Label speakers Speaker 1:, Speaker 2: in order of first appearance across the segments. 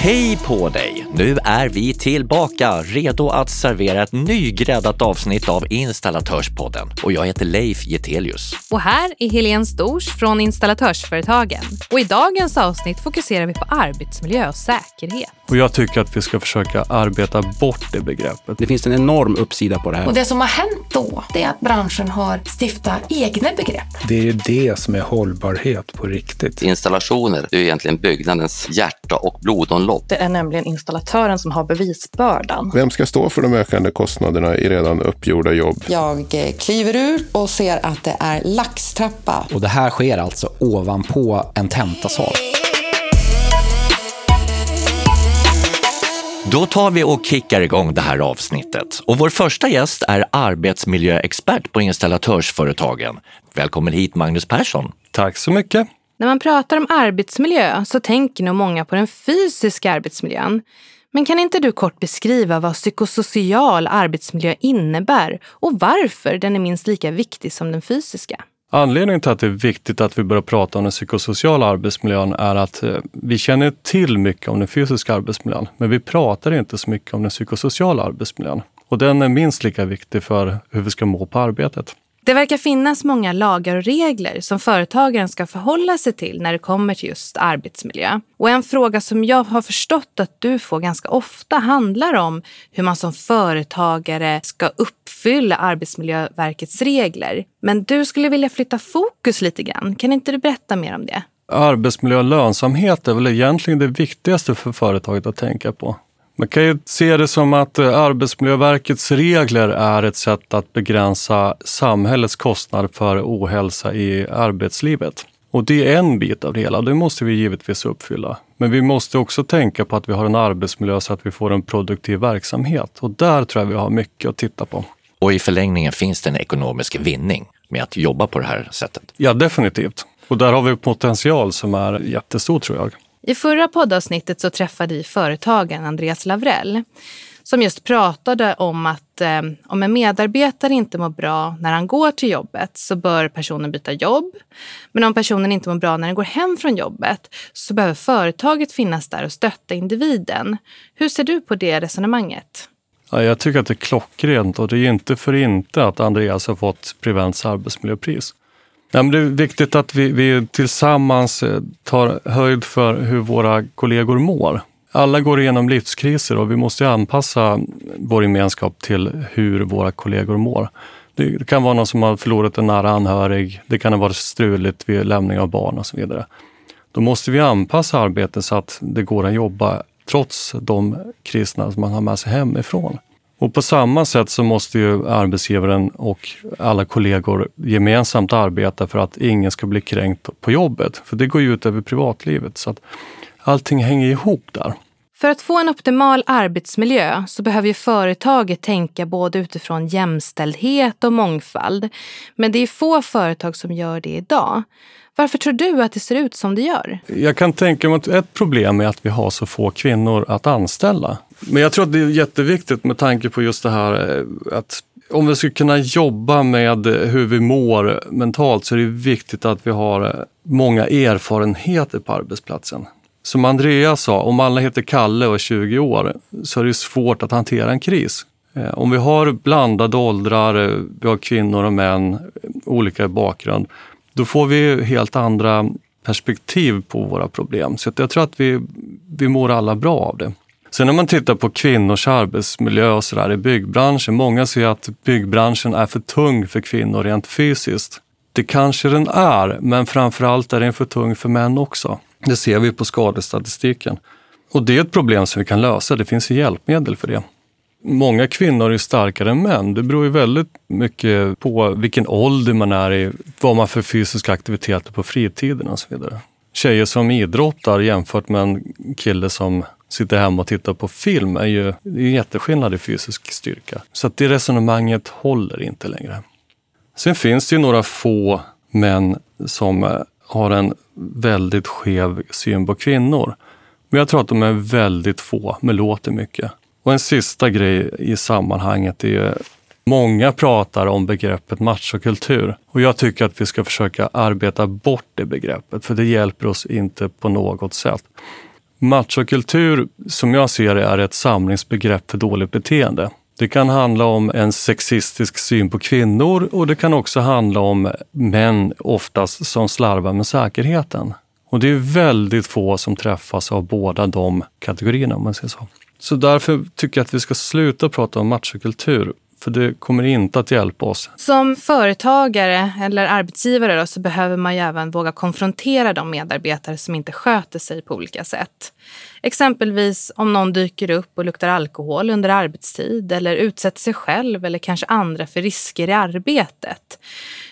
Speaker 1: Hej på dig! Nu är vi tillbaka, redo att servera ett nygräddat avsnitt av Installatörspodden. Och jag heter Leif Getelius.
Speaker 2: Och här är Helene Stors från Installatörsföretagen. Och i dagens avsnitt fokuserar vi på arbetsmiljö och säkerhet.
Speaker 3: Och jag tycker att vi ska försöka arbeta bort det begreppet.
Speaker 4: Det finns en enorm uppsida på det här.
Speaker 5: Och det som har hänt då, det är att branschen har stiftat egna begrepp.
Speaker 6: Det är ju det som är hållbarhet på riktigt.
Speaker 7: Installationer är egentligen byggnadens hjärta och blodomlopp.
Speaker 8: Det är nämligen installatören som har bevisbördan.
Speaker 9: Vem ska stå för de ökande kostnaderna i redan uppgjorda jobb?
Speaker 10: Jag kliver ur och ser att det är laxtrappa.
Speaker 4: Och det här sker alltså ovanpå en tentasal.
Speaker 1: Då tar vi och kickar igång det här avsnittet. Och vår första gäst är arbetsmiljöexpert på installatörsföretagen. Välkommen hit Magnus Persson.
Speaker 3: Tack så mycket.
Speaker 2: När man pratar om arbetsmiljö så tänker nog många på den fysiska arbetsmiljön. Men kan inte du kort beskriva vad psykosocial arbetsmiljö innebär och varför den är minst lika viktig som den fysiska?
Speaker 3: Anledningen till att det är viktigt att vi börjar prata om den psykosociala arbetsmiljön är att eh, vi känner till mycket om den fysiska arbetsmiljön, men vi pratar inte så mycket om den psykosociala arbetsmiljön. Och den är minst lika viktig för hur vi ska må på arbetet.
Speaker 2: Det verkar finnas många lagar och regler som företagaren ska förhålla sig till när det kommer till just arbetsmiljö. Och en fråga som jag har förstått att du får ganska ofta handlar om hur man som företagare ska uppfylla Arbetsmiljöverkets regler. Men du skulle vilja flytta fokus lite grann. Kan inte du berätta mer om det?
Speaker 3: Arbetsmiljö och lönsamhet är väl egentligen det viktigaste för företaget att tänka på. Man kan ju se det som att eh, Arbetsmiljöverkets regler är ett sätt att begränsa samhällets kostnader för ohälsa i arbetslivet. Och det är en bit av det hela, det måste vi givetvis uppfylla. Men vi måste också tänka på att vi har en arbetsmiljö så att vi får en produktiv verksamhet. Och där tror jag vi har mycket att titta på.
Speaker 1: Och i förlängningen finns det en ekonomisk vinning med att jobba på det här sättet.
Speaker 3: Ja, definitivt. Och där har vi potential som är jättestor tror jag.
Speaker 2: I förra poddavsnittet så träffade vi företagaren Andreas Lavrell som just pratade om att eh, om en medarbetare inte mår bra när han går till jobbet så bör personen byta jobb. Men om personen inte mår bra när den går hem från jobbet så behöver företaget finnas där och stötta individen. Hur ser du på det resonemanget?
Speaker 3: Ja, jag tycker att det är klockrent och det är inte för inte att Andreas har fått Prevents arbetsmiljöpris. Ja, men det är viktigt att vi, vi tillsammans eh, tar höjd för hur våra kollegor mår. Alla går igenom livskriser och vi måste anpassa vår gemenskap till hur våra kollegor mår. Det kan vara någon som har förlorat en nära anhörig, det kan ha varit struligt vid lämning av barn och så vidare. Då måste vi anpassa arbetet så att det går att jobba trots de kristna som man har med sig hemifrån. Och på samma sätt så måste ju arbetsgivaren och alla kollegor gemensamt arbeta för att ingen ska bli kränkt på jobbet. För det går ju ut över privatlivet. Så att allting hänger ihop där.
Speaker 2: För att få en optimal arbetsmiljö så behöver ju företaget tänka både utifrån jämställdhet och mångfald. Men det är få företag som gör det idag. Varför tror du att det ser ut som det gör?
Speaker 3: Jag kan tänka mig att ett problem är att vi har så få kvinnor att anställa. Men jag tror att det är jätteviktigt med tanke på just det här eh, att om vi ska kunna jobba med hur vi mår mentalt så är det viktigt att vi har eh, många erfarenheter på arbetsplatsen. Som Andreas sa, om alla heter Kalle och är 20 år så är det svårt att hantera en kris. Eh, om vi har blandade åldrar, vi har kvinnor och män, olika bakgrund, då får vi helt andra perspektiv på våra problem. Så jag tror att vi, vi mår alla bra av det. Sen när man tittar på kvinnors arbetsmiljö och så där i byggbranschen, många ser att byggbranschen är för tung för kvinnor rent fysiskt. Det kanske den är, men framförallt är den för tung för män också. Det ser vi på skadestatistiken. Och det är ett problem som vi kan lösa, det finns ju hjälpmedel för det. Många kvinnor är starkare än män. Det beror ju väldigt mycket på vilken ålder man är i, vad man för fysiska aktiviteter på fritiden och så vidare. Tjejer som idrottar jämfört med en kille som sitter hemma och tittar på film är ju det är en jätteskillnad i fysisk styrka. Så att det resonemanget håller inte längre. Sen finns det ju några få män som eh, har en väldigt skev syn på kvinnor. Men jag tror att de är väldigt få, men låter mycket. Och en sista grej i sammanhanget är ju Många pratar om begreppet machokultur och jag tycker att vi ska försöka arbeta bort det begreppet för det hjälper oss inte på något sätt. Machokultur, som jag ser det, är ett samlingsbegrepp för dåligt beteende. Det kan handla om en sexistisk syn på kvinnor och det kan också handla om män oftast som slarvar med säkerheten. Och det är väldigt få som träffas av båda de kategorierna om man säger så. Så därför tycker jag att vi ska sluta prata om machokultur för det kommer inte att hjälpa oss.
Speaker 2: Som företagare eller arbetsgivare då, så behöver man ju även våga konfrontera de medarbetare som inte sköter sig på olika sätt. Exempelvis om någon dyker upp och luktar alkohol under arbetstid eller utsätter sig själv eller kanske andra för risker i arbetet.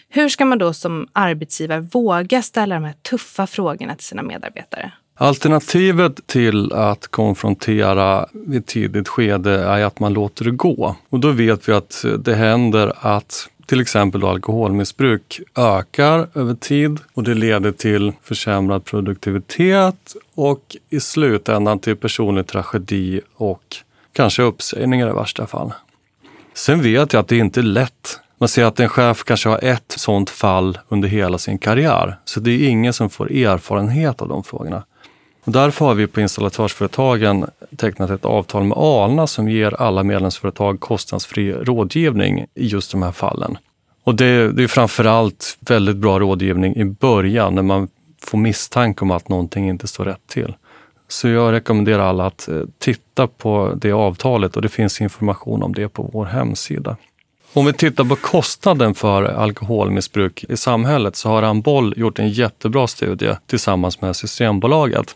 Speaker 2: Hur ska man då som arbetsgivare våga ställa de här tuffa frågorna till sina medarbetare?
Speaker 3: Alternativet till att konfrontera i ett tidigt skede är att man låter det gå. Och då vet vi att det händer att till exempel alkoholmissbruk ökar över tid och det leder till försämrad produktivitet och i slutändan till personlig tragedi och kanske uppsägningar i värsta fall. Sen vet jag att det inte är lätt. Man ser att en chef kanske har ett sådant fall under hela sin karriär, så det är ingen som får erfarenhet av de frågorna. Och därför har vi på installatörsföretagen tecknat ett avtal med Alna som ger alla medlemsföretag kostnadsfri rådgivning i just de här fallen. Och det, det är framförallt väldigt bra rådgivning i början när man får misstanke om att någonting inte står rätt till. Så jag rekommenderar alla att eh, titta på det avtalet och det finns information om det på vår hemsida. Om vi tittar på kostnaden för alkoholmissbruk i samhället så har Amboll gjort en jättebra studie tillsammans med Systembolaget.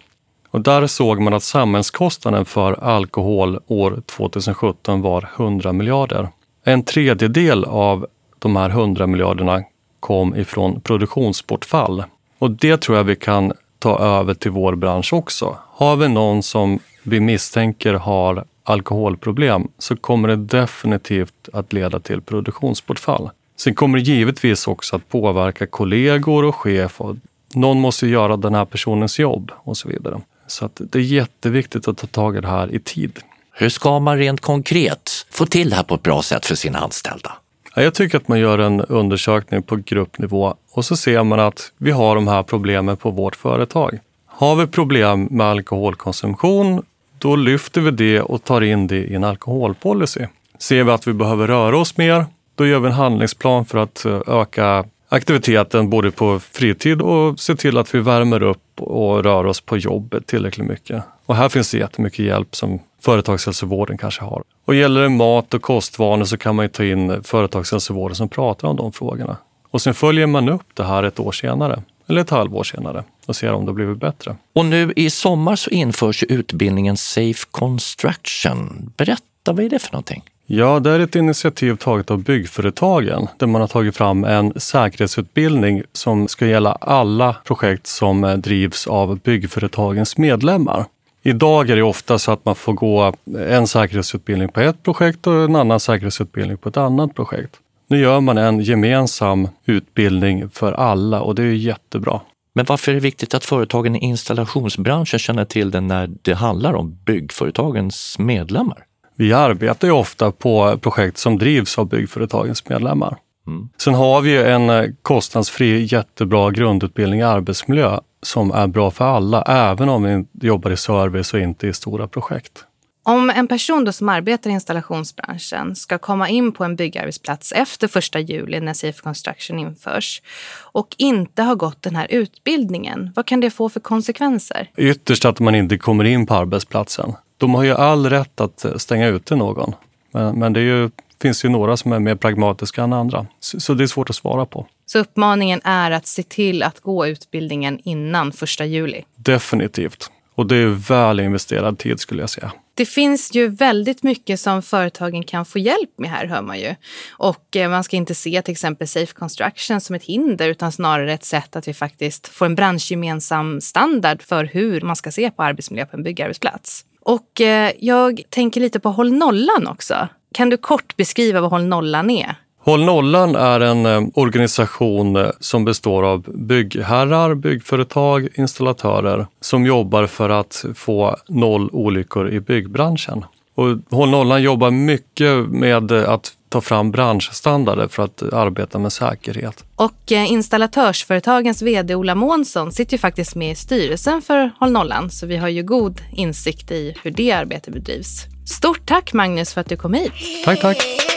Speaker 3: Och där såg man att samhällskostnaden för alkohol år 2017 var 100 miljarder. En tredjedel av de här 100 miljarderna kom ifrån produktionsbortfall. Och det tror jag vi kan ta över till vår bransch också. Har vi någon som vi misstänker har alkoholproblem så kommer det definitivt att leda till produktionsbortfall. Sen kommer det givetvis också att påverka kollegor och chef. Och någon måste göra den här personens jobb och så vidare. Så det är jätteviktigt att ta tag i det här i tid.
Speaker 1: Hur ska man rent konkret få till det här på ett bra sätt för sina anställda?
Speaker 3: Jag tycker att man gör en undersökning på gruppnivå och så ser man att vi har de här problemen på vårt företag. Har vi problem med alkoholkonsumtion, då lyfter vi det och tar in det i en alkoholpolicy. Ser vi att vi behöver röra oss mer, då gör vi en handlingsplan för att eh, öka aktiviteten både på fritid och se till att vi värmer upp och rör oss på jobbet tillräckligt mycket. Och här finns det jättemycket hjälp som företagshälsovården kanske har. Och gäller det mat och kostvanor så kan man ju ta in företagshälsovården som pratar om de frågorna. Och sen följer man upp det här ett år senare, eller ett halvår senare och ser om det blivit bättre.
Speaker 1: Och nu i sommar så införs utbildningen Safe Construction. Berätta, vad är det för någonting?
Speaker 3: Ja, det är ett initiativ taget av byggföretagen där man har tagit fram en säkerhetsutbildning som ska gälla alla projekt som eh, drivs av byggföretagens medlemmar. Idag är det ofta så att man får gå eh, en säkerhetsutbildning på ett projekt och en annan säkerhetsutbildning på ett annat projekt. Nu gör man en gemensam utbildning för alla och det är jättebra.
Speaker 1: Men varför är det viktigt att företagen i installationsbranschen känner till det när det handlar om byggföretagens medlemmar?
Speaker 3: Vi arbetar ju ofta på projekt som drivs av byggföretagens medlemmar. Mm. Sen har vi en eh, kostnadsfri jättebra grundutbildning i arbetsmiljö som är bra för alla, även om vi jobbar i service och inte i stora projekt.
Speaker 2: Om en person då som arbetar i installationsbranschen ska komma in på en byggarbetsplats efter 1 juli när Safe Construction införs och inte har gått den här utbildningen, vad kan det få för konsekvenser?
Speaker 3: Ytterst att man inte kommer in på arbetsplatsen. De har ju all rätt att stänga ute någon. Men, men det ju, finns ju några som är mer pragmatiska än andra. Så, så, det är svårt att svara på.
Speaker 2: Så uppmaningen är att se till att gå utbildningen innan 1 juli?
Speaker 3: Definitivt. Och det är väl investerad tid skulle jag säga.
Speaker 2: Det finns ju väldigt mycket som företagen kan få hjälp med här, hör man ju. Och eh, man ska inte se till exempel Safe Construction som ett hinder utan snarare ett sätt att vi faktiskt får en branschgemensam standard för hur man ska se på arbetsmiljö på en byggarbetsplats. Och eh, jag tänker lite på Håll nollan också. Kan du kort beskriva vad Håll nollan är?
Speaker 3: Håll nollan är en eh, organisation eh, som består av byggherrar, byggföretag, installatörer som jobbar för att få noll olyckor i byggbranschen. Och Håll nollan jobbar mycket med att ta fram branschstandarder för att arbeta med säkerhet.
Speaker 2: Och eh, installatörsföretagens vd Ola Månsson sitter ju faktiskt med i styrelsen för Håll nollan så vi har ju god insikt i hur det arbetet bedrivs. Stort tack Magnus för att du kom hit.
Speaker 3: Tack, tack.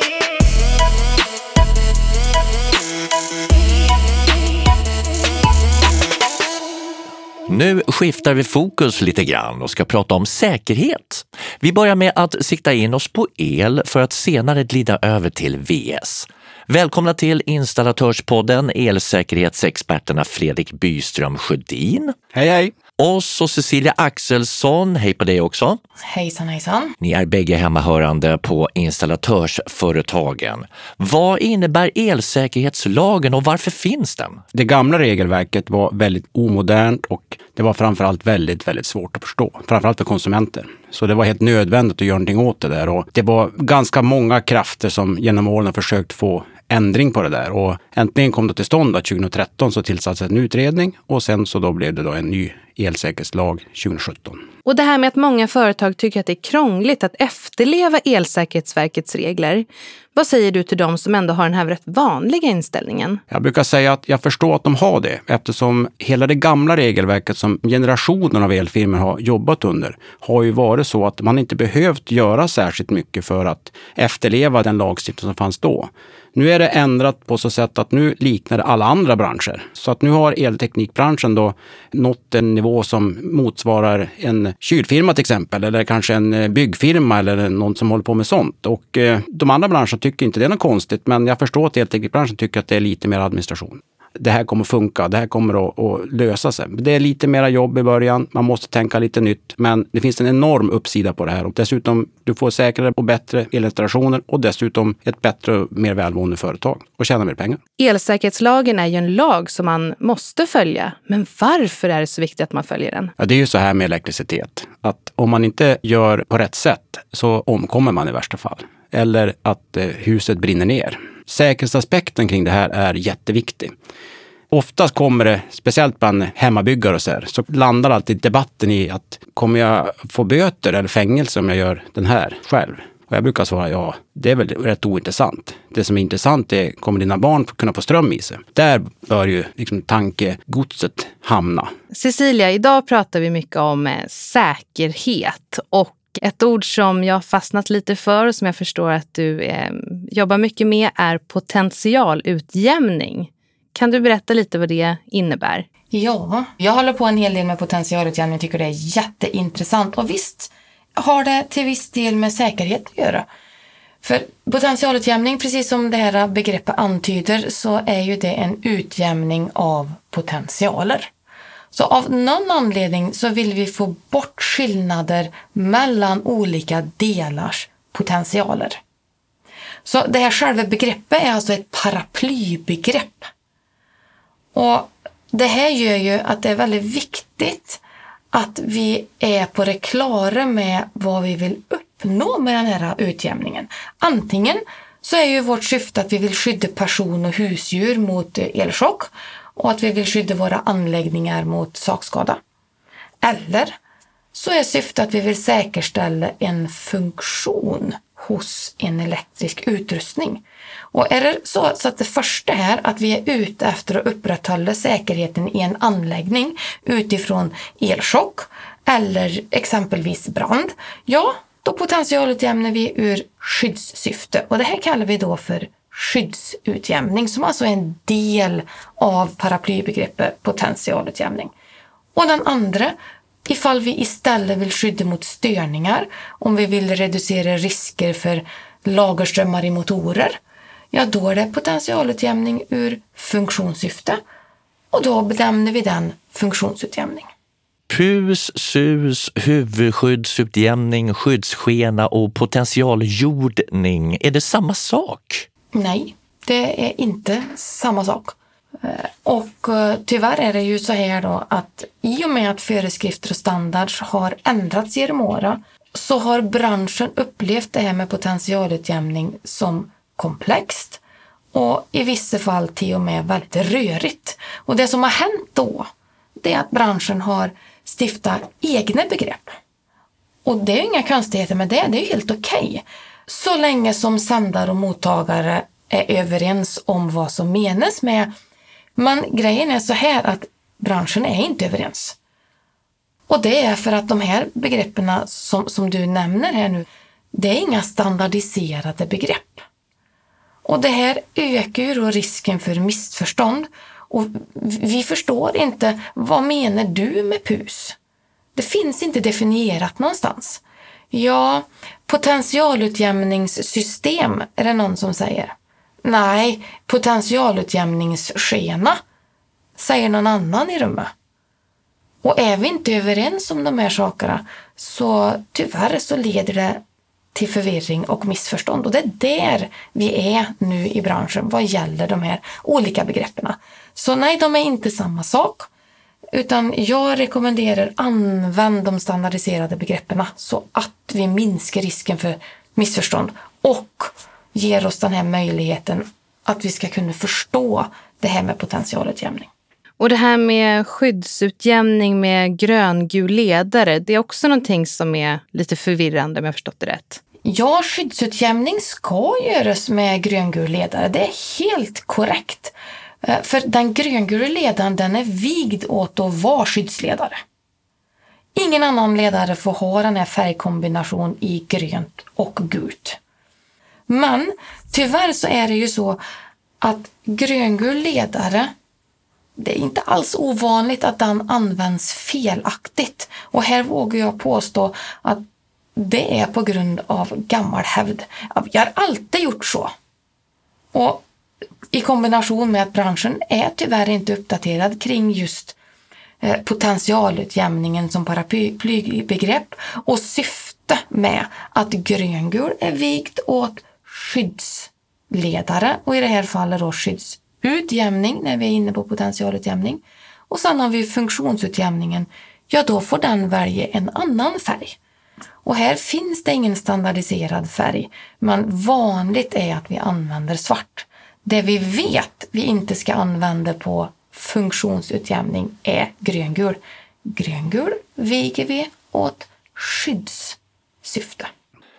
Speaker 1: Nu skiftar vi fokus lite grann och ska prata om säkerhet. Vi börjar med att sikta in oss på el för att senare glida över till VS. Välkomna till Installatörspodden elsäkerhetsexperterna Fredrik Byström Sjödin.
Speaker 4: Hej, hej!
Speaker 1: Och så Cecilia Axelsson, hej på dig också.
Speaker 5: Hejsan hejsan.
Speaker 1: Ni är bägge hemmahörande på installatörsföretagen. Vad innebär elsäkerhetslagen och varför finns den?
Speaker 11: Det gamla regelverket var väldigt omodernt och det var framförallt väldigt, väldigt svårt att förstå. Framförallt för konsumenter. Så det var helt nödvändigt att göra någonting åt det där och det var ganska många krafter som genom åren har försökt få ändring på det där och äntligen kom det till stånd att 2013 så tillsattes en utredning och sen så då blev det då en ny elsäkerhetslag 2017.
Speaker 2: Och det här med att många företag tycker att det är krångligt att efterleva Elsäkerhetsverkets regler. Vad säger du till dem som ändå har den här rätt vanliga inställningen?
Speaker 11: Jag brukar säga att jag förstår att de har det eftersom hela det gamla regelverket som generationen av elfirmor har jobbat under har ju varit så att man inte behövt göra särskilt mycket för att efterleva den lagstiftning som fanns då. Nu är det ändrat på så sätt att nu liknar det alla andra branscher. Så att nu har elteknikbranschen då nått en nivå som motsvarar en kylfirma till exempel, eller kanske en eh, byggfirma eller någon som håller på med sånt. Och eh, de andra branscherna tycker inte det är något konstigt, men jag förstår att elteknikbranschen tycker att det är lite mer administration det här kommer funka, det här kommer att, att, lösa sig. Det är lite mera jobb i början, man måste tänka lite nytt, men det finns en enorm uppsida på det här. Och dessutom, du får säkrare och bättre elinstallationer och dessutom ett bättre och mer välmående företag och tjäna mer pengar.
Speaker 2: Elsäkerhetslagen är ju en lag som man måste följa. Men varför är det så viktigt att man följer den?
Speaker 11: Ja, det är ju så här med elektricitet, att om man inte gör på rätt sätt så omkommer man i värsta fall. Eller att eh, huset brinner ner. Säkerhetsaspekten kring det här är jätteviktig. Oftast kommer det, speciellt bland hemmabyggare och så här, så landar alltid debatten i att kommer jag få böter eller fängelse om jag gör den här själv? Och jag brukar svara ja, det är väl rätt ointressant. Det som är intressant är, kommer dina barn kunna få ström i sig? Där bör ju liksom tankegodset hamna.
Speaker 2: Cecilia, idag pratar vi mycket om eh, säkerhet och ett ord som jag fastnat lite för och som jag förstår att du eh, jobbar mycket med är potentialutjämning. Kan du berätta lite vad det innebär?
Speaker 5: Ja, jag håller på en hel del med potentialutjämning och tycker det är jätteintressant. Och visst har det till viss del med säkerhet att göra. För potentialutjämning, precis som det här begreppet antyder, så är ju det en utjämning av potentialer. Så av någon anledning så vill vi få bort skillnader mellan olika delars potentialer. Så det här själva begreppet är alltså ett paraplybegrepp. Och det här gör ju att det är väldigt viktigt att vi är på det klara med vad vi vill uppnå med den här utjämningen. Antingen så är ju vårt syfte att vi vill skydda person och husdjur mot elchock och att vi vill skydda våra anläggningar mot sakskada. Eller så är syftet att vi vill säkerställa en funktion hos en elektrisk utrustning. Och är det så, så att det första är att vi är ute efter att upprätthålla säkerheten i en anläggning utifrån elchock eller exempelvis brand, ja, då potentialutjämnar vi ur skyddssyfte och det här kallar vi då för skyddsutjämning som alltså är en del av paraplybegreppet potentialutjämning. Och den andra, ifall vi istället vill skydda mot störningar, om vi vill reducera risker för lagerströmmar i motorer, ja då är det potentialutjämning ur funktionssyfte och då benämner vi den funktionsutjämning.
Speaker 1: PUS, SUS, huvudskyddsutjämning, skyddsskena och potentialjordning, är det samma sak?
Speaker 5: Nej, det är inte samma sak. Eh, och eh, tyvärr är det ju så här då att i och med att föreskrifter och standards har ändrats genom åren så har branschen upplevt det här med potentialutjämning som komplext och i vissa fall till och med väldigt rörigt. Och det som har hänt då, det är att branschen har stiftat egna begrepp. Och det är inga konstigheter med det, det är helt okej. Okay. Så länge som sändare och mottagare är överens om vad som menas med. Men grejen är så här att branschen är inte överens. Och det är för att de här begreppen som, som du nämner här nu, det är inga standardiserade begrepp. Och det här ökar ju då risken för missförstånd. Och vi förstår inte, vad menar du med PUS? Det finns inte definierat någonstans. Ja, potentialutjämningssystem är det någon som säger. Nej, potentialutjämningsskena, säger någon annan i rummet. Och är vi inte överens om de här sakerna så tyvärr så leder det till förvirring och missförstånd. Och det är där vi är nu i branschen vad gäller de här olika begreppen. Så nej, de är inte samma sak. Utan jag rekommenderar använd de standardiserade begreppen så att vi minskar risken för missförstånd och ger oss den här möjligheten att vi ska kunna förstå det här med potentialutjämning.
Speaker 2: Och det här med skyddsutjämning med gröngul ledare, det är också någonting som är lite förvirrande om jag förstått det rätt.
Speaker 5: Ja, skyddsutjämning ska göras med gröngul ledare. Det är helt korrekt. Eh, för den gröngula ledaren den är vigd åt att vara skyddsledare. Ingen annan ledare får ha den här färgkombinationen i grönt och gult. Men tyvärr så är det ju så att gröngul ledare det är inte alls ovanligt att den används felaktigt. Och här vågar jag påstå att det är på grund av gammal hävd. Jag har alltid gjort så. Och i kombination med att branschen är tyvärr inte uppdaterad kring just eh, potentialutjämningen som paraplybegrepp och syfte med att gröngul är vigt åt skyddsledare och i det här fallet då skyddsutjämning när vi är inne på potentialutjämning. Och sen har vi funktionsutjämningen. Ja, då får den välja en annan färg. Och här finns det ingen standardiserad färg, men vanligt är att vi använder svart. Det vi vet vi inte ska använda på funktionsutjämning är gröngul. Gröngul viger vi åt skyddssyfte.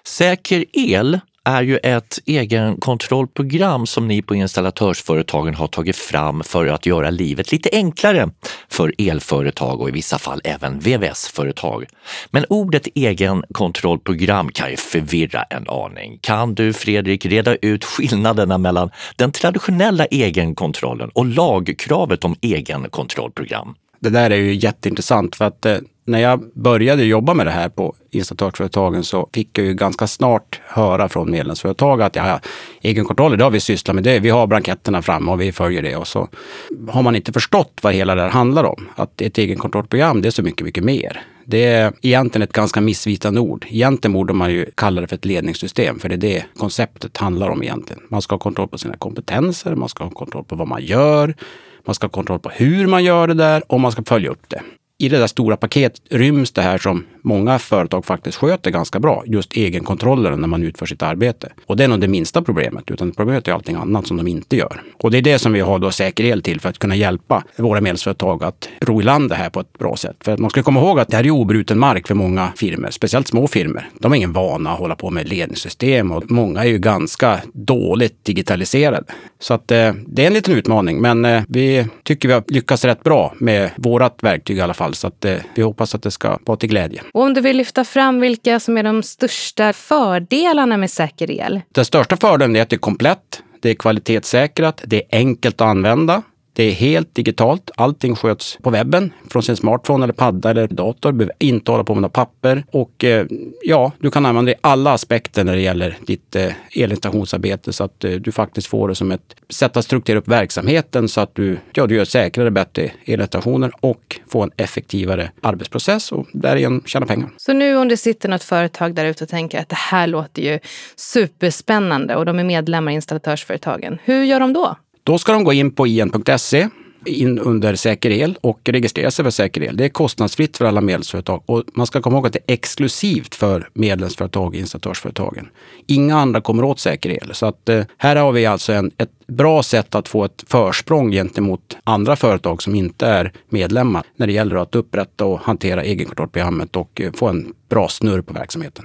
Speaker 1: Säker el är ju ett egenkontrollprogram som ni på installatörsföretagen har tagit fram för att göra livet lite enklare för elföretag och i vissa fall även VVS-företag. Men ordet egenkontrollprogram kan ju förvirra en aning. Kan du Fredrik reda ut skillnaderna mellan den traditionella egenkontrollen och lagkravet om egenkontrollprogram?
Speaker 11: Det där är ju jätteintressant för att eh, när jag började jobba med det här på installatörsföretagen så fick jag ju ganska snart höra från medlemsföretag att ja, egenkontroller, det har vi sysslat med det. Vi har blanketterna framme och vi följer det. Och så har man inte förstått vad hela det här handlar om. Att ett egenkontrollprogram, det är så mycket, mycket mer. Det är egentligen ett ganska missvisande ord. Egentligen borde man ju kalla det för ett ledningssystem, för det är det konceptet handlar om egentligen. Man ska ha kontroll på sina kompetenser, man ska ha kontroll på vad man gör, man ska ha kontroll på hur man gör det där och man ska följa upp det. I det där stora paketet ryms det här som många företag faktiskt sköter ganska bra. Just egenkontrollen när man utför sitt arbete. Och det är nog det minsta problemet, utan problemet är allting annat som de inte gör. Och det är det som vi har då säker el till för att kunna hjälpa våra medlemsföretag att ro i land det här på ett bra sätt. För man ska komma ihåg att det här är obruten mark för många firmor, speciellt små firmor. De har ingen vana att hålla på med ledningssystem och många är ju ganska dåligt digitaliserade. Så att eh, det är en liten utmaning, men eh, vi tycker vi har lyckats rätt bra med vårt verktyg i alla fall. Så att eh, vi hoppas att det ska vara till glädje.
Speaker 2: Och om du vill lyfta fram vilka som är de största fördelarna med säker el?
Speaker 11: Den största fördelen är att det är komplett, det är kvalitetssäkrat, det är enkelt att använda. Det är helt digitalt. Allting sköts på webben från sin smartphone eller padda eller dator. Du behöver inte hålla på med några papper. Och eh, ja, du kan använda det i alla aspekter när det gäller ditt eh, elinstallationsarbete så att eh, du faktiskt får det som ett sätt att strukturera upp verksamheten så att du, ja, du gör säkrare, bättre elinstallationer och får en effektivare arbetsprocess och därigenom tjäna pengar.
Speaker 2: Så nu om det sitter något företag där ute och tänker att det här låter ju superspännande och de är medlemmar i installatörsföretagen, hur gör de då?
Speaker 11: Då ska de gå in på in.se in under Säker el och registrera sig för Säker el. Det är kostnadsfritt för alla medlemsföretag och man ska komma ihåg att det är exklusivt för medlemsföretag och installatörsföretagen. Inga andra kommer åt Säker el. Så att eh, här har vi alltså en, ett bra sätt att få ett försprång gentemot andra företag som inte är medlemmar när det gäller att upprätta och hantera egenkontrollprogrammet och eh, få en bra snurr på verksamheten.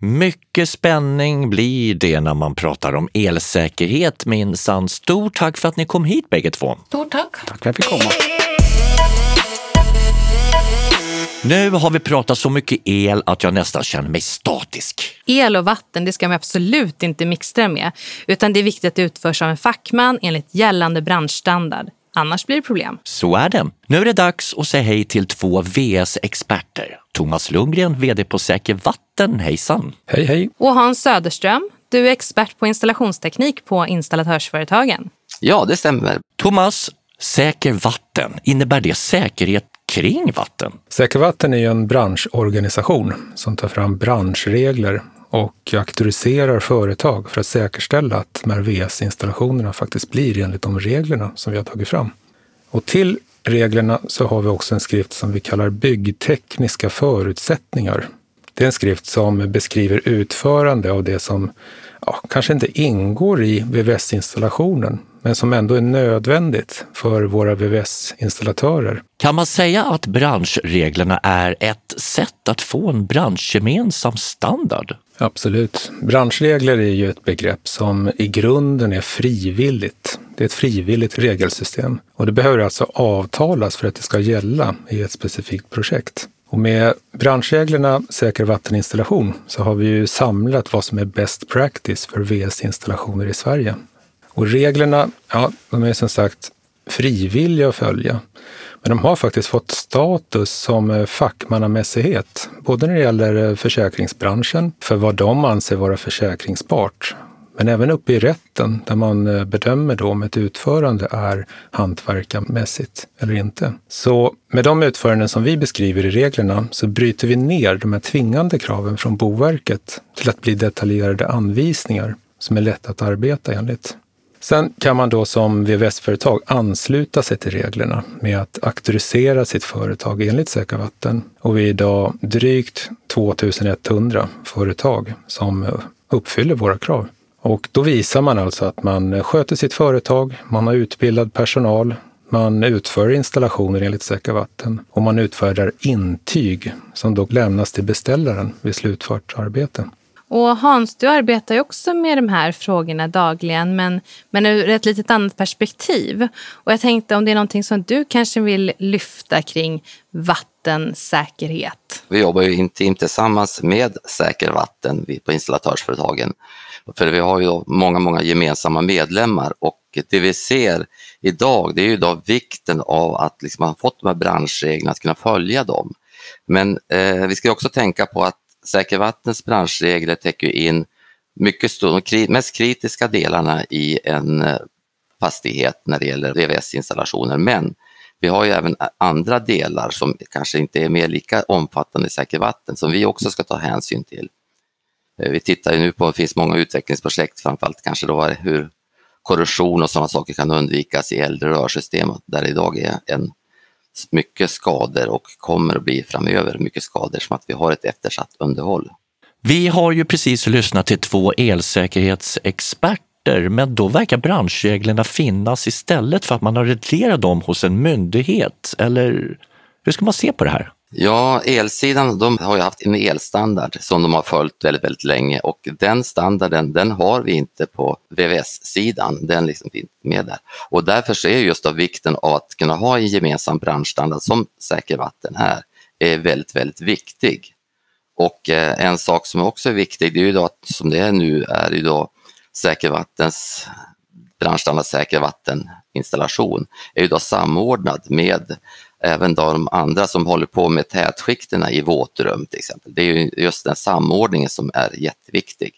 Speaker 1: Mycket spänning blir det när man pratar om elsäkerhet minsann. Stort tack för att ni kom hit bägge två.
Speaker 5: Stort tack.
Speaker 11: Tack för att jag fick komma.
Speaker 1: Nu har vi pratat så mycket el att jag nästan känner mig statisk.
Speaker 2: El och vatten det ska man absolut inte mixtra med, utan det är viktigt att det utförs av en fackman enligt gällande branschstandard. Annars blir det problem.
Speaker 1: Så är det. Nu är det dags att säga hej till två VS-experter. Thomas Lundgren, VD på Säker Vatten. Hejsan!
Speaker 6: Hej, hej!
Speaker 2: Och Hans Söderström, du är expert på installationsteknik på installatörsföretagen.
Speaker 7: Ja, det stämmer.
Speaker 1: Thomas, Säker Vatten, innebär det säkerhet kring vatten?
Speaker 6: Säker Vatten är ju en branschorganisation som tar fram branschregler och auktoriserar företag för att säkerställa att de här VS-installationerna faktiskt blir enligt de reglerna som vi har tagit fram. Och till reglerna så har vi också en skrift som vi kallar byggtekniska förutsättningar. Det är en skrift som beskriver utförande av det som ja, kanske inte ingår i VVS-installationen, men som ändå är nödvändigt för våra VVS-installatörer.
Speaker 1: Kan man säga att branschreglerna är ett sätt att få en branschgemensam standard?
Speaker 6: Absolut. Branschregler är ju ett begrepp som i grunden är frivilligt. Det är ett frivilligt regelsystem och det behöver alltså avtalas för att det ska gälla i ett specifikt projekt. Och med branschreglerna Säker vatteninstallation så har vi ju samlat vad som är best practice för VS-installationer i Sverige. Och reglerna, ja, de är som sagt frivilliga att följa. Men de har faktiskt fått status som eh, fackmannamässighet, både när det gäller eh, försäkringsbranschen, för vad de anser vara försäkringsbart, men även uppe i rätten där man eh, bedömer då om ett utförande är hantverkarmässigt eller inte. Så med de utföranden som vi beskriver i reglerna så bryter vi ner de här tvingande kraven från Boverket till att bli detaljerade anvisningar som är lätta att arbeta enligt. Sen kan man då som VVS-företag ansluta sig till reglerna med att auktorisera sitt företag enligt Säkra Vatten. Och vi är idag drygt 2100 företag som uppfyller våra krav. Och då visar man alltså att man sköter sitt företag, man har utbildad personal, man utför installationer enligt Säkra Vatten och man utfärdar intyg som då lämnas till beställaren vid slutfört arbete.
Speaker 2: Och Hans, du arbetar ju också med de här frågorna dagligen men, men ur ett litet annat perspektiv. Och jag tänkte om det är någonting som du kanske vill lyfta kring vattensäkerhet?
Speaker 7: Vi jobbar ju intimt tillsammans med Säker Vatten på installatörsföretagen. För vi har ju många, många gemensamma medlemmar och det vi ser idag det är ju då vikten av att liksom man har fått de här branschreglerna, att kunna följa dem. Men eh, vi ska också tänka på att Säker Vattens branschregler täcker in mycket stor, de mest kritiska delarna i en eh, fastighet när det gäller VVS-installationer. Men vi har ju även andra delar som kanske inte är mer lika omfattande i Säker Vatten som vi också ska ta hänsyn till. Eh, vi tittar ju nu på, det finns många utvecklingsprojekt, framförallt kanske då hur korrosion och sådana saker kan undvikas i äldre rörsystem där det idag är en mycket skador och kommer att bli framöver mycket skador som att vi har ett eftersatt underhåll.
Speaker 1: Vi har ju precis lyssnat till två elsäkerhetsexperter men då verkar branschreglerna finnas istället för att man har reglerat dem hos en myndighet. Eller hur ska man se på det här?
Speaker 7: Ja, elsidan de har ju haft en elstandard som de har följt väldigt, väldigt länge och den standarden den har vi inte på VVS-sidan. Den liksom inte med där. Och därför är just av vikten av att kunna ha en gemensam branschstandard som Säker Vatten är, är väldigt, väldigt viktig. Och eh, en sak som också är viktig, det är ju då att som det är nu är ju då Säker Vattens branschstandard Säker vatteninstallation är ju då samordnad med även de andra som håller på med tätskikterna i våtrum till exempel. Det är ju just den samordningen som är jätteviktig.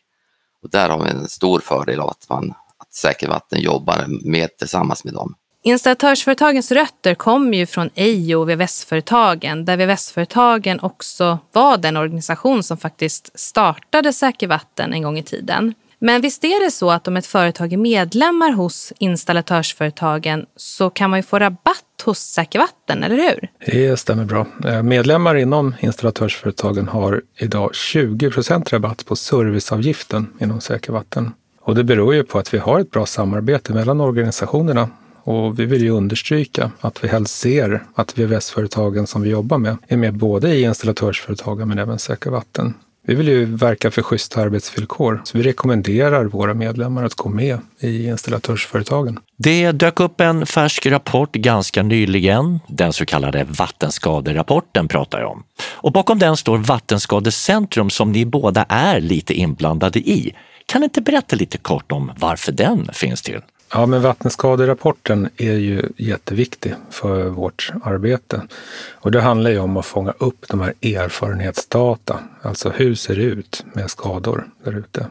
Speaker 7: Och där har vi en stor fördel av att, man, att Säker Vatten jobbar med, tillsammans med dem.
Speaker 2: Installatörsföretagens rötter kommer ju från EIO och VVS-företagen där VVS-företagen också var den organisation som faktiskt startade Säker Vatten en gång i tiden. Men visst är det så att om ett företag är medlemmar hos installatörsföretagen så kan man ju få rabatt hos Säker Vatten, eller hur?
Speaker 6: Det stämmer bra. Eh, medlemmar inom installatörsföretagen har idag 20% rabatt på serviceavgiften inom Säker Vatten. Och det beror ju på att vi har ett bra samarbete mellan organisationerna och vi vill ju understryka att vi helst ser att VVS-företagen som vi jobbar med är med både i installatörsföretagen men även Säker Vatten. Vi vill ju verka för schyssta arbetsvillkor, så vi rekommenderar våra medlemmar att gå med i installatörsföretagen.
Speaker 1: Det dök upp en färsk rapport ganska nyligen, den så kallade vattenskaderapporten pratar jag om. Och bakom den står Vattenskadecentrum som ni båda är lite inblandade i. Kan ni inte berätta lite kort om varför den finns till?
Speaker 6: Ja, men vattenskaderapporten är ju jätteviktig för vårt arbete. Och det handlar ju om att fånga upp de här erfarenhetsdata. Alltså hur ser det ut med skador där ute?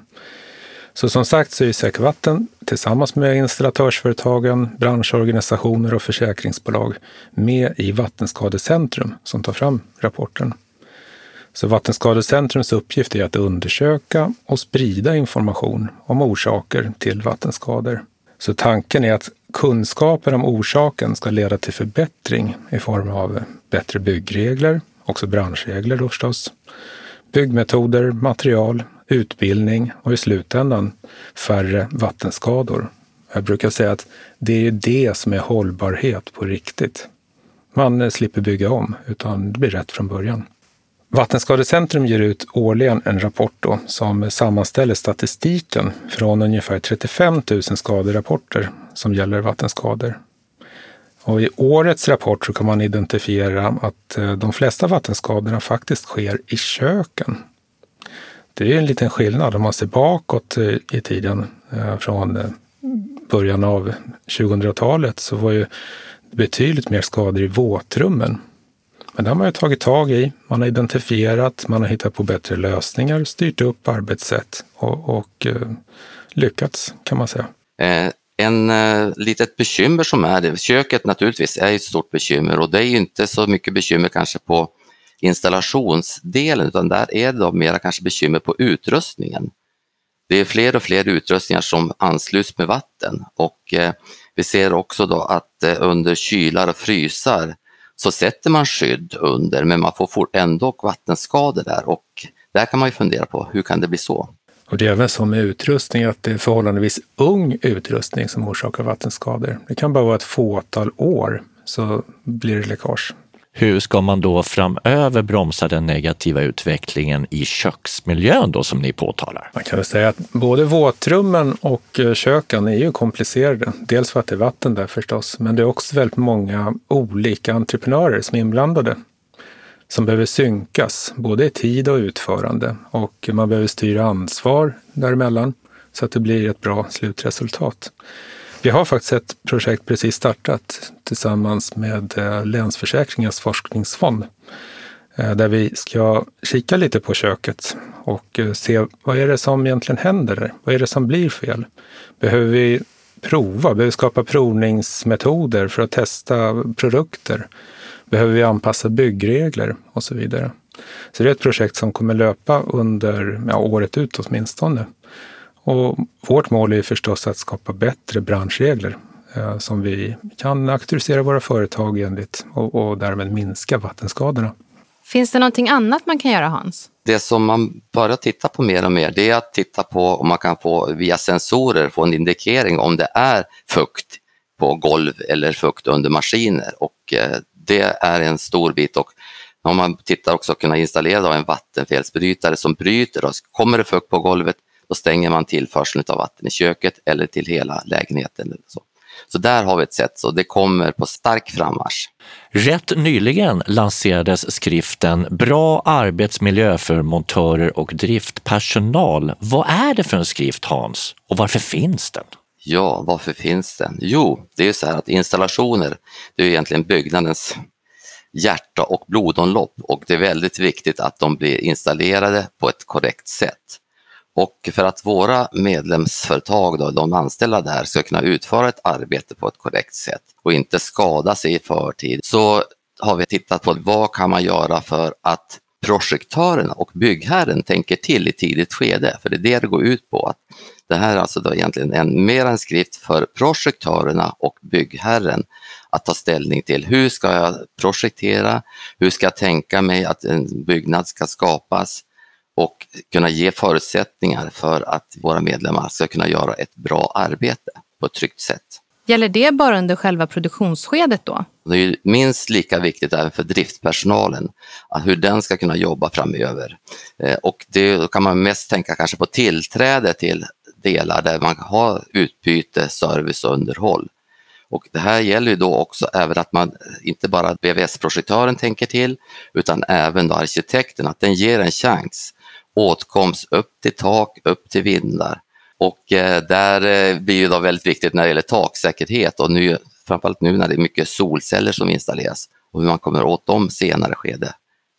Speaker 6: Så som sagt så är Säkervatten tillsammans med installatörsföretagen, branschorganisationer och försäkringsbolag med i Vattenskadecentrum som tar fram rapporten. Så Vattenskadecentrums uppgift är att undersöka och sprida information om orsaker till vattenskador. Så tanken är att kunskapen om orsaken ska leda till förbättring i form av bättre byggregler, också branschregler då förstås, byggmetoder, material, utbildning och i slutändan färre vattenskador. Jag brukar säga att det är det som är hållbarhet på riktigt. Man slipper bygga om, utan det blir rätt från början. Vattenskadecentrum ger ut årligen en rapport då, som sammanställer statistiken från ungefär 35 000 skaderapporter som gäller vattenskador. Och I årets rapport så kan man identifiera att eh, de flesta vattenskadorna faktiskt sker i köken. Det är en liten skillnad om man ser bakåt eh, i tiden. Eh, från början av 2000-talet så var ju betydligt mer skador i våtrummen men det har man ju tagit tag i. Man har identifierat, man har hittat på bättre lösningar, styrt upp arbetssätt och, och eh, lyckats kan man säga.
Speaker 7: Eh, en eh, litet bekymmer som är det, köket naturligtvis är ett stort bekymmer och det är ju inte så mycket bekymmer kanske på installationsdelen utan där är det då mera kanske bekymmer på utrustningen. Det är fler och fler utrustningar som ansluts med vatten och eh, vi ser också då att eh, under kylar och frysar så sätter man skydd under men man får ändå vattenskador där och där kan man ju fundera på hur kan det bli så?
Speaker 6: Och det är även så med utrustning att det är förhållandevis ung utrustning som orsakar vattenskador. Det kan bara vara ett fåtal år så blir det läckage.
Speaker 1: Hur ska man då framöver bromsa den negativa utvecklingen i köksmiljön då som ni påtalar?
Speaker 6: Man kan väl säga att både våtrummen och eh, köken är ju komplicerade. Dels för att det är vatten där förstås, men det är också väldigt många olika entreprenörer som är inblandade som behöver synkas, både i tid och utförande. Och man behöver styra ansvar däremellan så att det blir ett bra slutresultat. Vi har faktiskt ett projekt precis startat tillsammans med eh, Länsförsäkringens forskningsfond eh, där vi ska kika lite på köket och eh, se vad är det som egentligen händer? Vad är det som blir fel? Behöver vi prova? Behöver vi skapa provningsmetoder för att testa produkter? Behöver vi anpassa byggregler och så vidare? Så det är ett projekt som kommer löpa under ja, året ut åtminstone. Och vårt mål är förstås att skapa bättre branschregler eh, som vi kan auktorisera våra företag enligt och, och därmed minska vattenskadorna.
Speaker 2: Finns det någonting annat man kan göra Hans?
Speaker 7: Det som man börjar titta på mer och mer det är att titta på om man kan få via sensorer få en indikering om det är fukt på golv eller fukt under maskiner och eh, det är en stor bit och om man tittar också kunna installera en vattenfelsbrytare som bryter, och kommer det fukt på golvet då stänger man tillförseln av vatten i köket eller till hela lägenheten. Eller så. Så där har vi ett sätt, så det kommer på stark frammarsch.
Speaker 1: Rätt nyligen lanserades skriften Bra arbetsmiljö för montörer och driftpersonal. Vad är det för en skrift Hans och varför finns den?
Speaker 7: Ja, varför finns den? Jo, det är så här att installationer, det är egentligen byggnadens hjärta och blodomlopp och det är väldigt viktigt att de blir installerade på ett korrekt sätt. Och för att våra medlemsföretag, då, de anställda där, ska kunna utföra ett arbete på ett korrekt sätt och inte skada sig i förtid så har vi tittat på vad kan man göra för att projektörerna och byggherren tänker till i tidigt skede, för det är det det går ut på. Att det här är alltså då egentligen en, mer en skrift för projektörerna och byggherren att ta ställning till. Hur ska jag projektera? Hur ska jag tänka mig att en byggnad ska skapas? Och kunna ge förutsättningar för att våra medlemmar ska kunna göra ett bra arbete på ett tryggt sätt.
Speaker 2: Gäller det bara under själva produktionsskedet då?
Speaker 7: Det är minst lika viktigt även för driftpersonalen, att hur den ska kunna jobba framöver. Eh, och det, då kan man mest tänka kanske på tillträde till delar där man har utbyte, service och underhåll. Och det här gäller ju då också även att man inte bara VVS-projektören tänker till, utan även då arkitekten, att den ger en chans. Åtkomst upp till tak, upp till vindar. Och eh, där eh, blir ju då väldigt viktigt när det gäller taksäkerhet och nu, framförallt nu när det är mycket solceller som installeras och hur man kommer åt dem senare skede.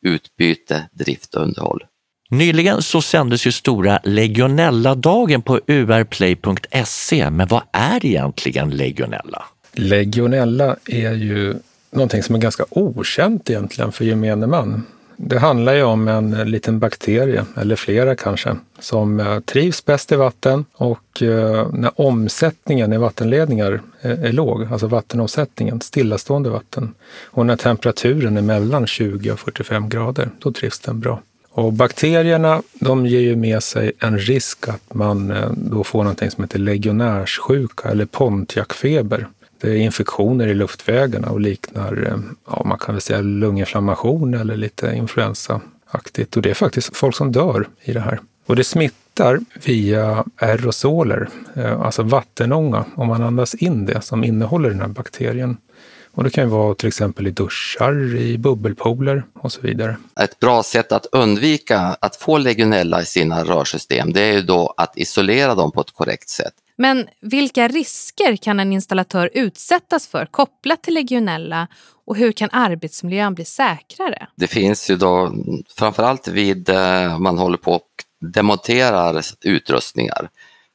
Speaker 7: Utbyte, drift och underhåll.
Speaker 1: Nyligen så sändes ju stora Legionella-dagen på urplay.se, men vad är egentligen legionella?
Speaker 6: Legionella är ju någonting som är ganska okänt egentligen för gemene man. Det handlar ju om en liten bakterie, eller flera kanske, som eh, trivs bäst i vatten och eh, när omsättningen i vattenledningar eh, är låg, alltså vattenomsättningen, stillastående vatten, och när temperaturen är mellan 20 och 45 grader, då trivs den bra. Och bakterierna de ger ju med sig en risk att man då får någonting som heter legionärssjuka eller pontiacfeber. Det är infektioner i luftvägarna och liknar, eh, ja, man kan väl säga lunginflammation eller lite influensaaktigt. Och det är faktiskt folk som dör i det här. Och det smittar via aerosoler, eh, alltså vattenånga, om man andas in det som innehåller den här bakterien. Och det kan ju vara till exempel i duschar, i bubbelpooler och så vidare.
Speaker 7: Ett bra sätt att undvika att få legionella i sina rörsystem, det är ju då att isolera dem på ett korrekt sätt.
Speaker 2: Men vilka risker kan en installatör utsättas för kopplat till legionella och hur kan arbetsmiljön bli säkrare?
Speaker 7: Det finns ju då framförallt vid eh, man håller på och demonterar utrustningar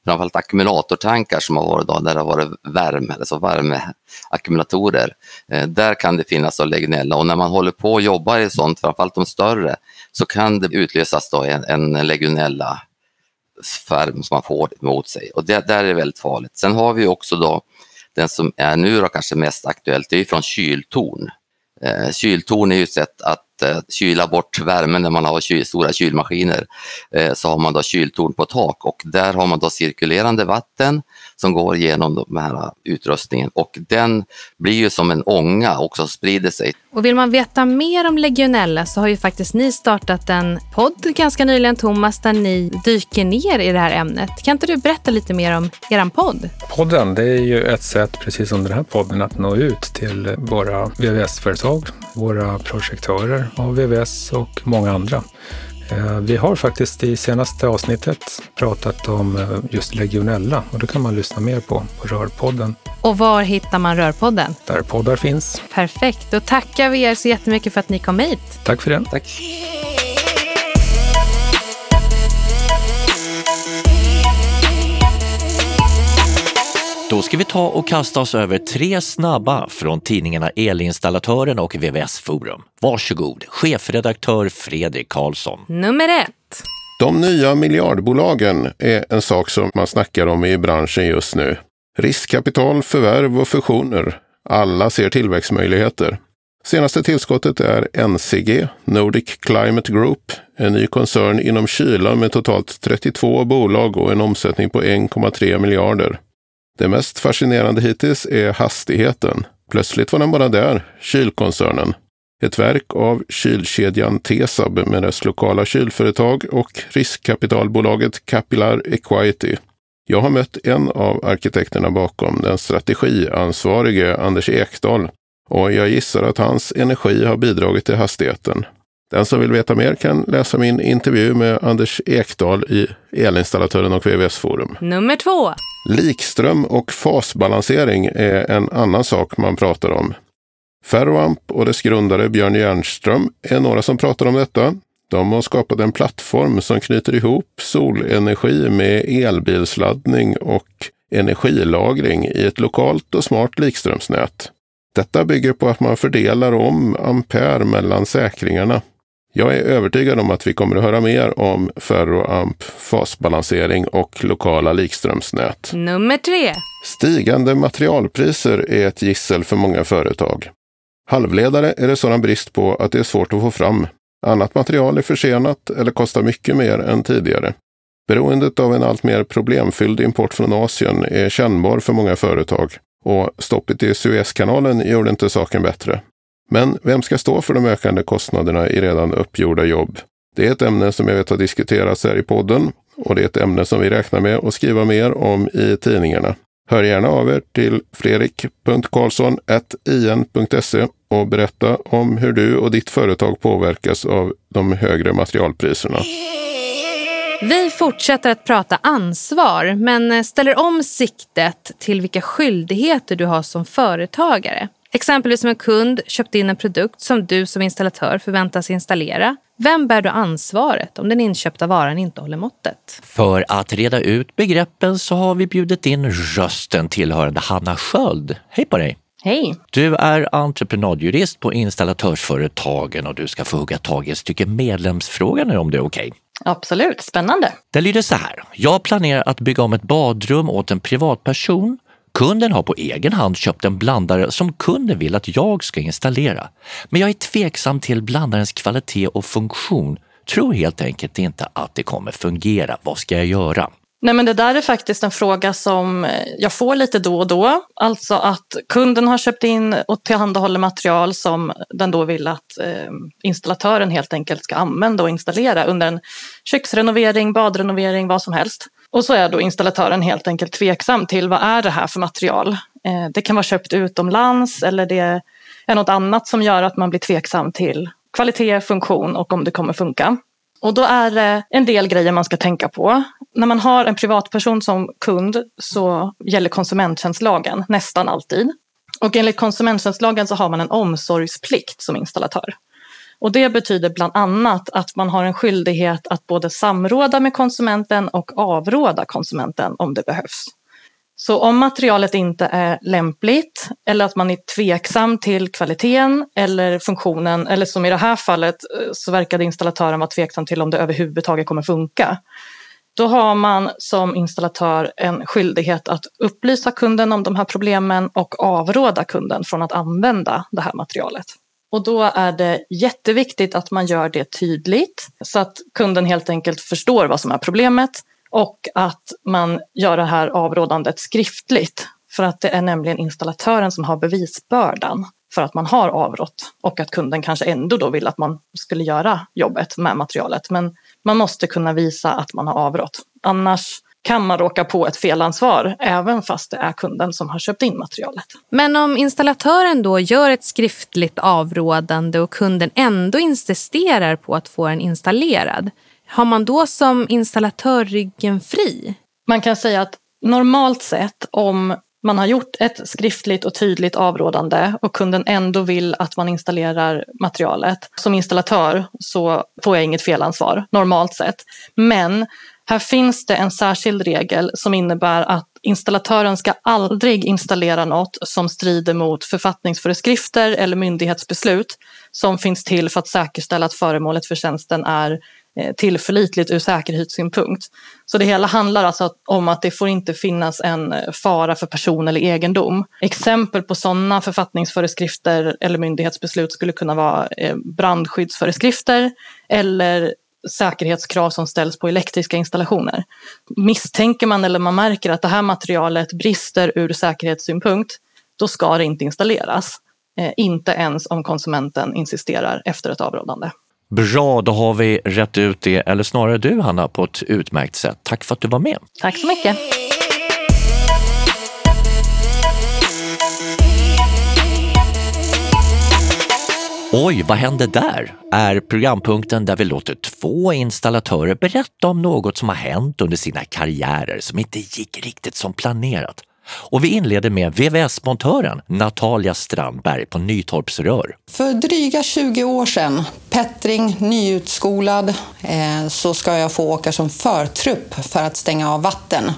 Speaker 7: framförallt ackumulatortankar som har varit då, där det har varit värme, alltså värmeackumulatorer. Eh, där kan det finnas legionella och när man håller på och jobbar i sånt, framförallt de större, så kan det utlösas då en, en legionella färm som man får mot sig och det där är väldigt farligt. Sen har vi också då den som är nu då kanske mest aktuellt, det är från kyltorn. Eh, kyltorn är ju ett sätt att eh, kyla bort värmen när man har kyl, stora kylmaskiner. Eh, så har man då kyltorn på tak och där har man då cirkulerande vatten som går genom den här utrustningen och den blir ju som en ånga och så sprider sig.
Speaker 2: Och vill man veta mer om legionella så har ju faktiskt ni startat en podd ganska nyligen Thomas där ni dyker ner i det här ämnet. Kan inte du berätta lite mer om er podd?
Speaker 6: Podden det är ju ett sätt, precis som den här podden, att nå ut till våra VVS-företag, våra projektörer av VVS och många andra. Eh, vi har faktiskt i senaste avsnittet pratat om eh, just legionella och det kan man lyssna mer på på Rörpodden.
Speaker 2: Och var hittar man Rörpodden?
Speaker 6: Där poddar finns.
Speaker 2: Perfekt, då tackar vi er så jättemycket för att ni kom hit.
Speaker 6: Tack för det.
Speaker 7: Tack.
Speaker 1: Då ska vi ta och kasta oss över tre snabba från tidningarna Elinstallatören och VVS Forum. Varsågod, chefredaktör Fredrik Karlsson.
Speaker 2: Nummer ett.
Speaker 9: De nya miljardbolagen är en sak som man snackar om i branschen just nu. Riskkapital, förvärv och fusioner. Alla ser tillväxtmöjligheter. Senaste tillskottet är NCG, Nordic Climate Group, en ny koncern inom kyla med totalt 32 bolag och en omsättning på 1,3 miljarder. Det mest fascinerande hittills är hastigheten. Plötsligt var den bara där, kylkoncernen. Ett verk av kylkedjan Tesab med dess lokala kylföretag och riskkapitalbolaget Capillar Equity. Jag har mött en av arkitekterna bakom, den strategiansvarige Anders Ekdahl, och jag gissar att hans energi har bidragit till hastigheten. Den som vill veta mer kan läsa min intervju med Anders Ekdahl i Elinstallatören och VVS Forum.
Speaker 2: Nummer två.
Speaker 9: Likström och fasbalansering är en annan sak man pratar om. Ferroamp och dess grundare Björn Jernström är några som pratar om detta. De har skapat en plattform som knyter ihop solenergi med elbilsladdning och energilagring i ett lokalt och smart likströmsnät. Detta bygger på att man fördelar om ampere mellan säkringarna. Jag är övertygad om att vi kommer att höra mer om ferroamp, fasbalansering och lokala likströmsnät.
Speaker 2: Nummer tre.
Speaker 9: Stigande materialpriser är ett gissel för många företag. Halvledare är det sådan brist på att det är svårt att få fram. Annat material är försenat eller kostar mycket mer än tidigare. Beroendet av en allt mer problemfylld import från Asien är kännbar för många företag och stoppet i Suezkanalen gjorde inte saken bättre. Men vem ska stå för de ökande kostnaderna i redan uppgjorda jobb? Det är ett ämne som jag vet har diskuterats här i podden och det är ett ämne som vi räknar med att skriva mer om i tidningarna. Hör gärna av er till fredrik.karlsson.in.se och berätta om hur du och ditt företag påverkas av de högre materialpriserna.
Speaker 2: Vi fortsätter att prata ansvar men ställer om siktet till vilka skyldigheter du har som företagare. Exempelvis om en kund köpt in en produkt som du som installatör förväntas installera. Vem bär då ansvaret om den inköpta varan inte håller måttet?
Speaker 1: För att reda ut begreppen så har vi bjudit in rösten tillhörande Hanna Sköld. Hej på dig!
Speaker 8: Hej!
Speaker 1: Du är entreprenadjurist på installatörsföretagen och du ska få hugga tag i ett stycke medlemsfråga nu om det är okej. Okay.
Speaker 8: Absolut, spännande.
Speaker 1: Det lyder så här. Jag planerar att bygga om ett badrum åt en privatperson Kunden har på egen hand köpt en blandare som kunden vill att jag ska installera. Men jag är tveksam till blandarens kvalitet och funktion. Tror helt enkelt inte att det kommer fungera. Vad ska jag göra?
Speaker 8: Nej, men det där är faktiskt en fråga som jag får lite då och då. Alltså att kunden har köpt in och tillhandahåller material som den då vill att eh, installatören helt enkelt ska använda och installera under en köksrenovering, badrenovering, vad som helst. Och så är då installatören helt enkelt tveksam till vad är det här för material. Eh, det kan vara köpt utomlands eller det är något annat som gör att man blir tveksam till kvalitet, funktion och om det kommer funka. Och då är det en del grejer man ska tänka på. När man har en privatperson som kund så gäller konsumenttjänstlagen nästan alltid. Och enligt konsumenttjänstlagen så har man en omsorgsplikt som installatör. Och det betyder bland annat att man har en skyldighet att både samråda med konsumenten och avråda konsumenten om det behövs. Så om materialet inte är lämpligt eller att man är tveksam till kvaliteten eller funktionen eller som i det här fallet eh, så verkade installatören vara tveksam till om det överhuvudtaget kommer funka. Då har man som installatör en skyldighet att upplysa kunden om de här problemen och avråda kunden från att använda det här materialet. Och då är det jätteviktigt att man gör det tydligt så att kunden helt enkelt förstår vad som är problemet och att man gör det här avrådandet skriftligt. För att det är nämligen installatören som har bevisbördan för att man har avrått och att kunden kanske ändå då vill att man skulle göra jobbet med materialet. Men man måste kunna visa att man har avrått. Annars kan man råka på ett felansvar även fast det är kunden som har köpt in materialet.
Speaker 2: Men om installatören då gör ett skriftligt avrådande och kunden ändå insisterar på att få den installerad, har man då som installatör ryggen fri?
Speaker 8: Man kan säga att normalt sett om man har gjort ett skriftligt och tydligt avrådande och kunden ändå vill att man installerar materialet. Som installatör så får jag inget felansvar normalt sett. Men här finns det en särskild regel som innebär att installatören ska aldrig installera något som strider mot författningsföreskrifter eller myndighetsbeslut som finns till för att säkerställa att föremålet för tjänsten är eh, tillförlitligt ur säkerhetssynpunkt. Så det hela handlar alltså om att det får inte finnas en eh, fara för person eller egendom. Exempel på sådana författningsföreskrifter eller myndighetsbeslut skulle kunna vara eh, brandskyddsföreskrifter eller säkerhetskrav som ställs på elektriska installationer. Misstänker man eller man märker att det här materialet brister ur säkerhetssynpunkt, då ska det inte installeras. Eh, inte ens om konsumenten insisterar efter ett avrådande.
Speaker 1: Bra, då har vi rätt ut det, eller snarare du Hanna, på ett utmärkt sätt. Tack för att du var med.
Speaker 8: Tack så mycket.
Speaker 1: Oj, vad hände där? Är programpunkten där vi låter två installatörer berätta om något som har hänt under sina karriärer som inte gick riktigt som planerat. Och vi inleder med VVS-montören Natalia Strandberg på Nytorps Rör.
Speaker 10: För dryga 20 år sedan, Pettring, nyutskolad, eh, så ska jag få åka som förtrupp för att stänga av vatten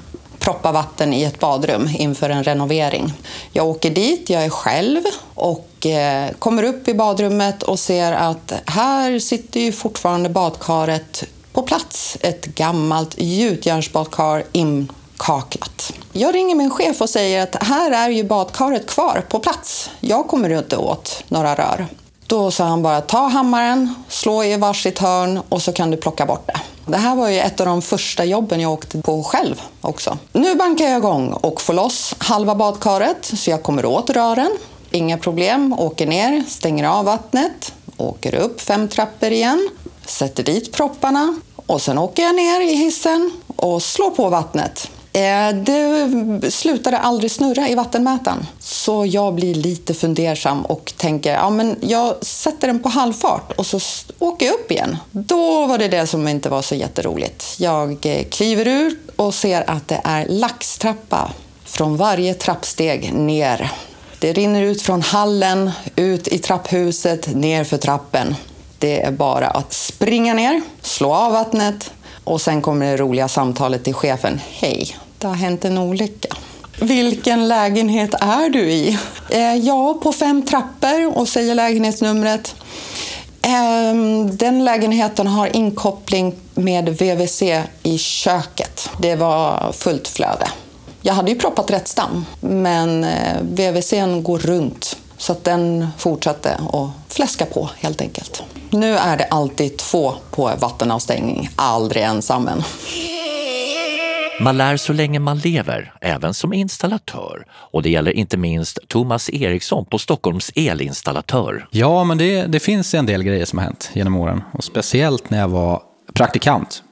Speaker 10: proppa vatten i ett badrum inför en renovering. Jag åker dit, jag är själv och eh, kommer upp i badrummet och ser att här sitter ju fortfarande badkaret på plats. Ett gammalt gjutjärnsbadkar inkaklat. Jag ringer min chef och säger att här är ju badkaret kvar på plats. Jag kommer inte åt några rör. Då sa han bara ta hammaren, slå i varsitt hörn och så kan du plocka bort det. Det här var ju ett av de första jobben jag åkte på själv också. Nu bankar jag igång och får loss halva badkaret så jag kommer åt rören. Inga problem, åker ner, stänger av vattnet, åker upp fem trappor igen, sätter dit propparna och sen åker jag ner i hissen och slår på vattnet. Eh, det slutade aldrig snurra i vattenmätaren. Så jag blir lite fundersam och tänker ja, men jag sätter den på halvfart och så åker jag upp igen. Då var det det som inte var så jätteroligt. Jag eh, kliver ut och ser att det är laxtrappa från varje trappsteg ner. Det rinner ut från hallen, ut i trapphuset, ner för trappen. Det är bara att springa ner, slå av vattnet och sen kommer det roliga samtalet till chefen. Hej, det har hänt en olycka. Vilken lägenhet är du i? Eh, ja, på fem trappor och säger lägenhetsnumret. Eh, den lägenheten har inkoppling med VVC i köket. Det var fullt flöde. Jag hade ju proppat rätt stam, men eh, går runt så att den fortsatte att fläska på helt enkelt. Nu är det alltid två på vattenavstängning, aldrig ensam en.
Speaker 1: Man lär så länge man lever, även som installatör. Och det gäller inte minst Thomas Eriksson på Stockholms elinstallatör.
Speaker 4: Ja, men det, det finns en del grejer som har hänt genom åren. Och speciellt när jag var praktikant.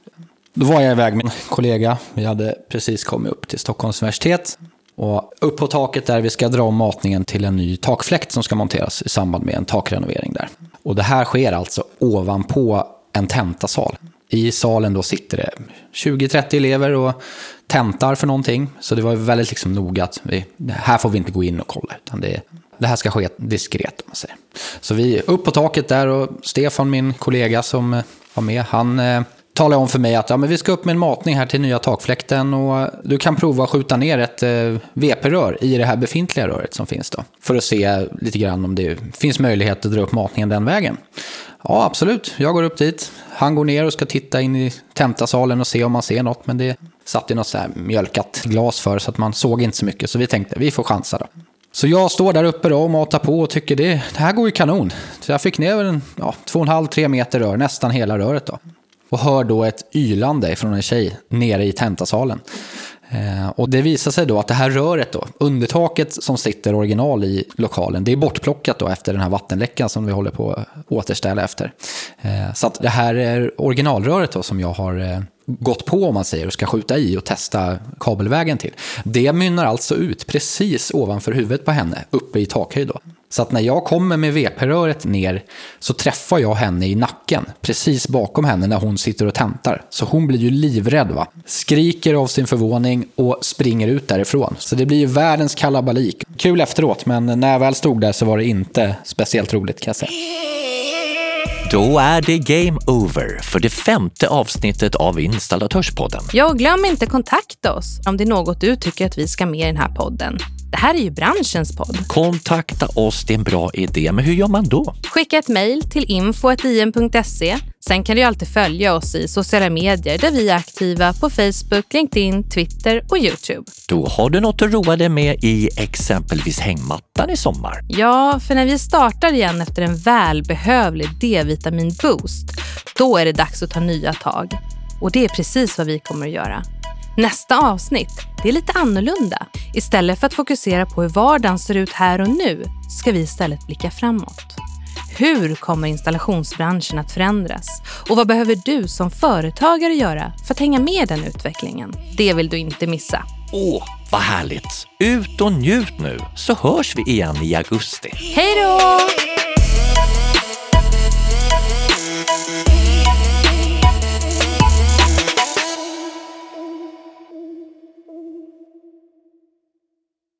Speaker 4: Då var jag iväg med en kollega. Vi hade precis kommit upp till Stockholms universitet. Och upp på taket där vi ska dra om matningen till en ny takfläkt som ska monteras i samband med en takrenovering där. Och det här sker alltså ovanpå en tentasal. I salen då sitter det 20-30 elever och tentar för någonting. Så det var väldigt liksom noga att vi, här får vi inte gå in och kolla, utan det, det här ska ske diskret. Om man säger. Så vi upp på taket där och Stefan, min kollega som eh, var med, han eh, talade om för mig att ja, men vi ska upp med en matning här till nya takfläkten och du kan prova att skjuta ner ett eh, VP-rör i det här befintliga röret som finns då. För att se lite grann om det finns möjlighet att dra upp matningen den vägen. Ja, absolut. Jag går upp dit. Han går ner och ska titta in i tentasalen och se om man ser något. Men det satt ju något så här mjölkat glas för så att man såg inte så mycket. Så vi tänkte, vi får chansa då. Så jag står där uppe då och matar på och tycker det, det här går ju kanon. Så jag fick ner en ja, två och en halv, tre meter rör, nästan hela röret då. Och hör då ett ylande från en tjej nere i tentasalen. Eh, och det visar sig då att det här röret då, undertaket som sitter original i lokalen, det är bortplockat då efter den här vattenläckan som vi håller på att återställa efter. Eh, så att det här är originalröret då som jag har eh, gått på om man säger och ska skjuta i och testa kabelvägen till. Det mynnar alltså ut precis ovanför huvudet på henne, uppe i takhöjd då. Så att när jag kommer med VP-röret ner så träffar jag henne i nacken, precis bakom henne när hon sitter och tentar. Så hon blir ju livrädd va. Skriker av sin förvåning och springer ut därifrån. Så det blir ju världens kalabalik. Kul efteråt, men när jag väl stod där så var det inte speciellt roligt kan jag säga.
Speaker 1: Då är det game over för det femte avsnittet av Installatörspodden.
Speaker 2: Ja, glöm inte kontakta oss om det är något du tycker att vi ska med i den här podden. Det här är ju branschens podd.
Speaker 1: Kontakta oss, det är en bra idé. Men hur gör man då?
Speaker 2: Skicka ett mejl till info.im.se. Sen kan du alltid följa oss i sociala medier där vi är aktiva på Facebook, LinkedIn, Twitter och Youtube.
Speaker 1: Då har du något att roa dig med i exempelvis hängmattan i sommar.
Speaker 2: Ja, för när vi startar igen efter en välbehövlig D-vitamin-boost, då är det dags att ta nya tag. Och det är precis vad vi kommer att göra. Nästa avsnitt, det är lite annorlunda. Istället för att fokusera på hur vardagen ser ut här och nu ska vi istället blicka framåt. Hur kommer installationsbranschen att förändras? Och vad behöver du som företagare göra för att hänga med i den utvecklingen? Det vill du inte missa.
Speaker 1: Åh, vad härligt! Ut och njut nu, så hörs vi igen i augusti.
Speaker 2: Hej då!